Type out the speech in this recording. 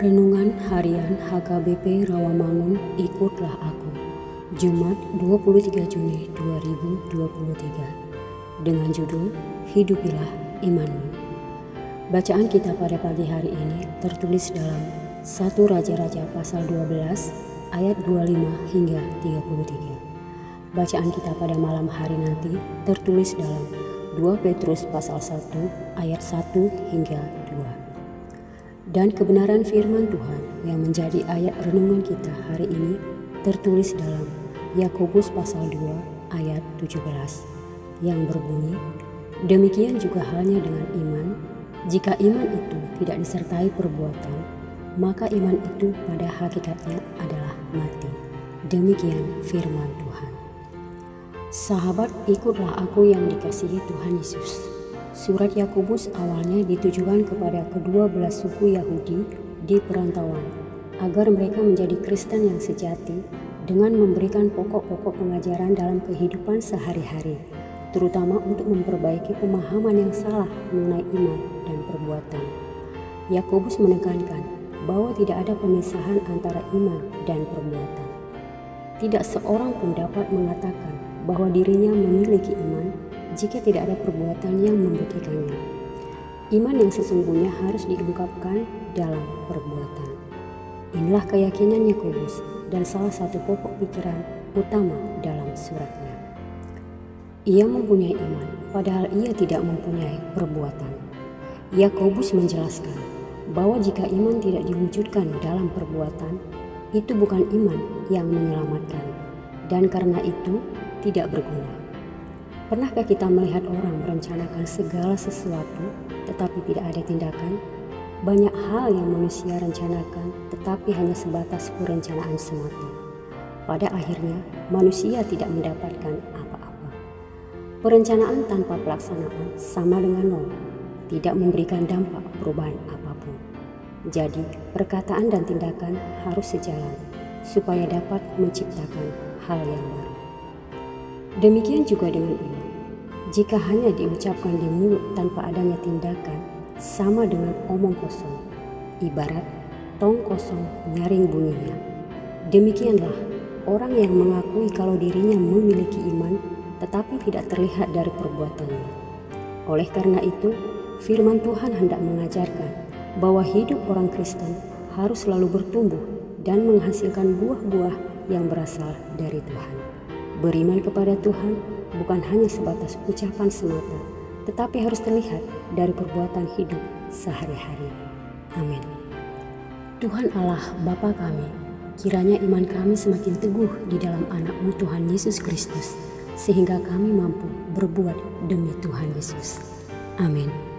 Renungan Harian HKBP Rawamangun Ikutlah Aku. Jumat 23 Juni 2023 Dengan judul Hidupilah Imanmu. Bacaan kita pada pagi hari ini tertulis dalam 1 Raja-Raja pasal 12 ayat 25 hingga 33 Bacaan kita pada malam hari nanti tertulis dalam 2 Petrus pasal 1 ayat 1 hingga 2. Dan kebenaran firman Tuhan yang menjadi ayat renungan kita hari ini tertulis dalam Yakobus pasal 2 ayat 17 yang berbunyi Demikian juga halnya dengan iman jika iman itu tidak disertai perbuatan maka iman itu pada hakikatnya adalah mati. Demikian firman Tuhan. Sahabat, ikutlah aku yang dikasihi Tuhan Yesus. Surat Yakobus awalnya ditujukan kepada kedua belas suku Yahudi di perantauan, agar mereka menjadi Kristen yang sejati dengan memberikan pokok-pokok pengajaran dalam kehidupan sehari-hari, terutama untuk memperbaiki pemahaman yang salah mengenai iman dan perbuatan. Yakobus menekankan bahwa tidak ada pemisahan antara iman dan perbuatan. Tidak seorang pun dapat mengatakan bahwa dirinya memiliki iman jika tidak ada perbuatan yang membuktikannya. Iman yang sesungguhnya harus diungkapkan dalam perbuatan. Inilah keyakinan Yakobus dan salah satu pokok pikiran utama dalam suratnya. Ia mempunyai iman, padahal ia tidak mempunyai perbuatan. Yakobus menjelaskan bahwa jika iman tidak diwujudkan dalam perbuatan, itu bukan iman yang menyelamatkan, dan karena itu tidak berguna. Pernahkah kita melihat orang merencanakan segala sesuatu tetapi tidak ada tindakan? Banyak hal yang manusia rencanakan tetapi hanya sebatas perencanaan semata. Pada akhirnya, manusia tidak mendapatkan apa-apa. Perencanaan tanpa pelaksanaan sama dengan nol, tidak memberikan dampak perubahan apa pun. Jadi, perkataan dan tindakan harus sejalan supaya dapat menciptakan hal yang baru. Demikian juga dengan iman. Jika hanya diucapkan di mulut tanpa adanya tindakan, sama dengan omong kosong, ibarat tong kosong nyaring bunyinya. Demikianlah orang yang mengakui kalau dirinya memiliki iman tetapi tidak terlihat dari perbuatannya. Oleh karena itu, firman Tuhan hendak mengajarkan bahwa hidup orang Kristen harus selalu bertumbuh dan menghasilkan buah-buah yang berasal dari Tuhan. Beriman kepada Tuhan bukan hanya sebatas ucapan semata, tetapi harus terlihat dari perbuatan hidup sehari-hari. Amin. Tuhan Allah Bapa kami, kiranya iman kami semakin teguh di dalam anakmu Tuhan Yesus Kristus, sehingga kami mampu berbuat demi Tuhan Yesus. Amin.